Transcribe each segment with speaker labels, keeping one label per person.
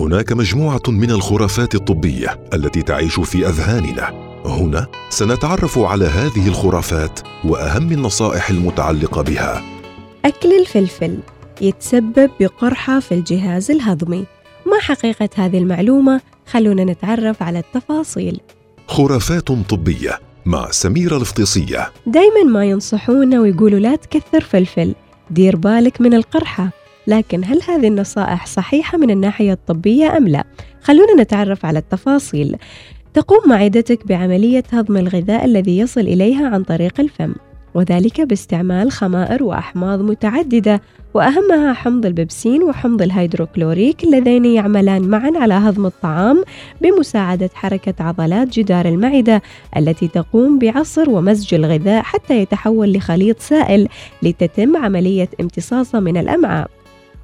Speaker 1: هناك مجموعة من الخرافات الطبية التي تعيش في أذهاننا. هنا سنتعرف على هذه الخرافات وأهم النصائح المتعلقة بها.
Speaker 2: أكل الفلفل يتسبب بقرحة في الجهاز الهضمي. ما حقيقة هذه المعلومة؟ خلونا نتعرف على التفاصيل.
Speaker 1: خرافات طبية مع سميرة الفطيسيه
Speaker 2: دايما ما ينصحونا ويقولوا لا تكثر فلفل دير بالك من القرحة. لكن هل هذه النصائح صحيحة من الناحية الطبية أم لا؟ خلونا نتعرف على التفاصيل تقوم معدتك بعملية هضم الغذاء الذي يصل إليها عن طريق الفم وذلك باستعمال خمائر وأحماض متعددة وأهمها حمض البيبسين وحمض الهيدروكلوريك اللذين يعملان معا على هضم الطعام بمساعدة حركة عضلات جدار المعدة التي تقوم بعصر ومزج الغذاء حتى يتحول لخليط سائل لتتم عملية امتصاصه من الأمعاء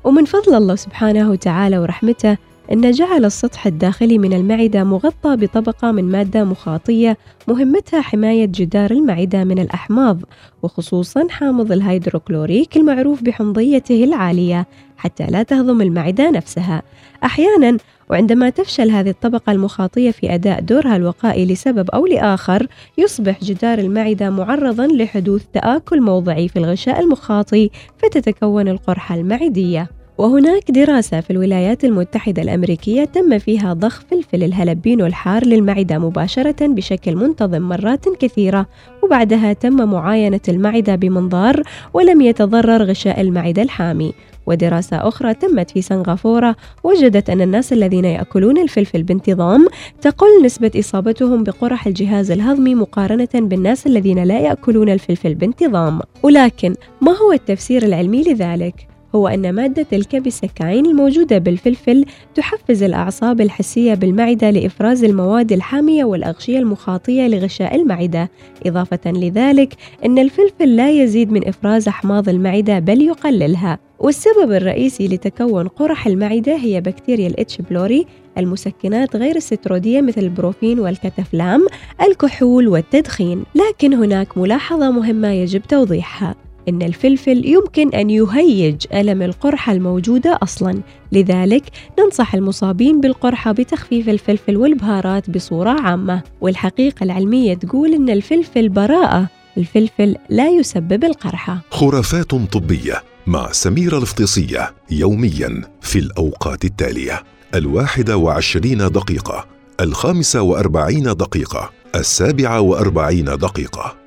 Speaker 2: ومن فضل الله سبحانه وتعالى ورحمته أن جعل السطح الداخلي من المعدة مغطى بطبقة من مادة مخاطية مهمتها حماية جدار المعدة من الأحماض وخصوصا حامض الهيدروكلوريك المعروف بحمضيته العالية حتى لا تهضم المعدة نفسها. أحيانا وعندما تفشل هذه الطبقة المخاطية في أداء دورها الوقائي لسبب أو لآخر يصبح جدار المعدة معرضا لحدوث تآكل موضعي في الغشاء المخاطي فتتكون القرحة المعدية. وهناك دراسة في الولايات المتحدة الأمريكية تم فيها ضخ فلفل الهلبينو الحار للمعدة مباشرة بشكل منتظم مرات كثيرة وبعدها تم معاينة المعدة بمنظار ولم يتضرر غشاء المعدة الحامي ودراسة أخرى تمت في سنغافورة وجدت أن الناس الذين يأكلون الفلفل بانتظام تقل نسبة إصابتهم بقرح الجهاز الهضمي مقارنة بالناس الذين لا يأكلون الفلفل بانتظام ولكن ما هو التفسير العلمي لذلك؟ هو أن مادة الكابيسكاين الموجودة بالفلفل تحفز الأعصاب الحسية بالمعدة لإفراز المواد الحامية والأغشية المخاطية لغشاء المعدة. إضافة لذلك أن الفلفل لا يزيد من إفراز أحماض المعدة بل يقللها. والسبب الرئيسي لتكون قرح المعدة هي بكتيريا ال H. pylori المسكنات غير السترودية مثل البروفين والكتافلام الكحول والتدخين. لكن هناك ملاحظة مهمة يجب توضيحها. إن الفلفل يمكن أن يهيج ألم القرحة الموجودة أصلاً، لذلك ننصح المصابين بالقرحة بتخفيف الفلفل والبهارات بصورة عامة، والحقيقة العلمية تقول إن الفلفل براءة، الفلفل لا يسبب القرحة.
Speaker 1: خرافات طبية مع سميره الفطيسيه يوميا في الأوقات التالية. الواحده وعشرين دقيقة الخامسة وأربعين دقيقة السابعة وأربعين دقيقة.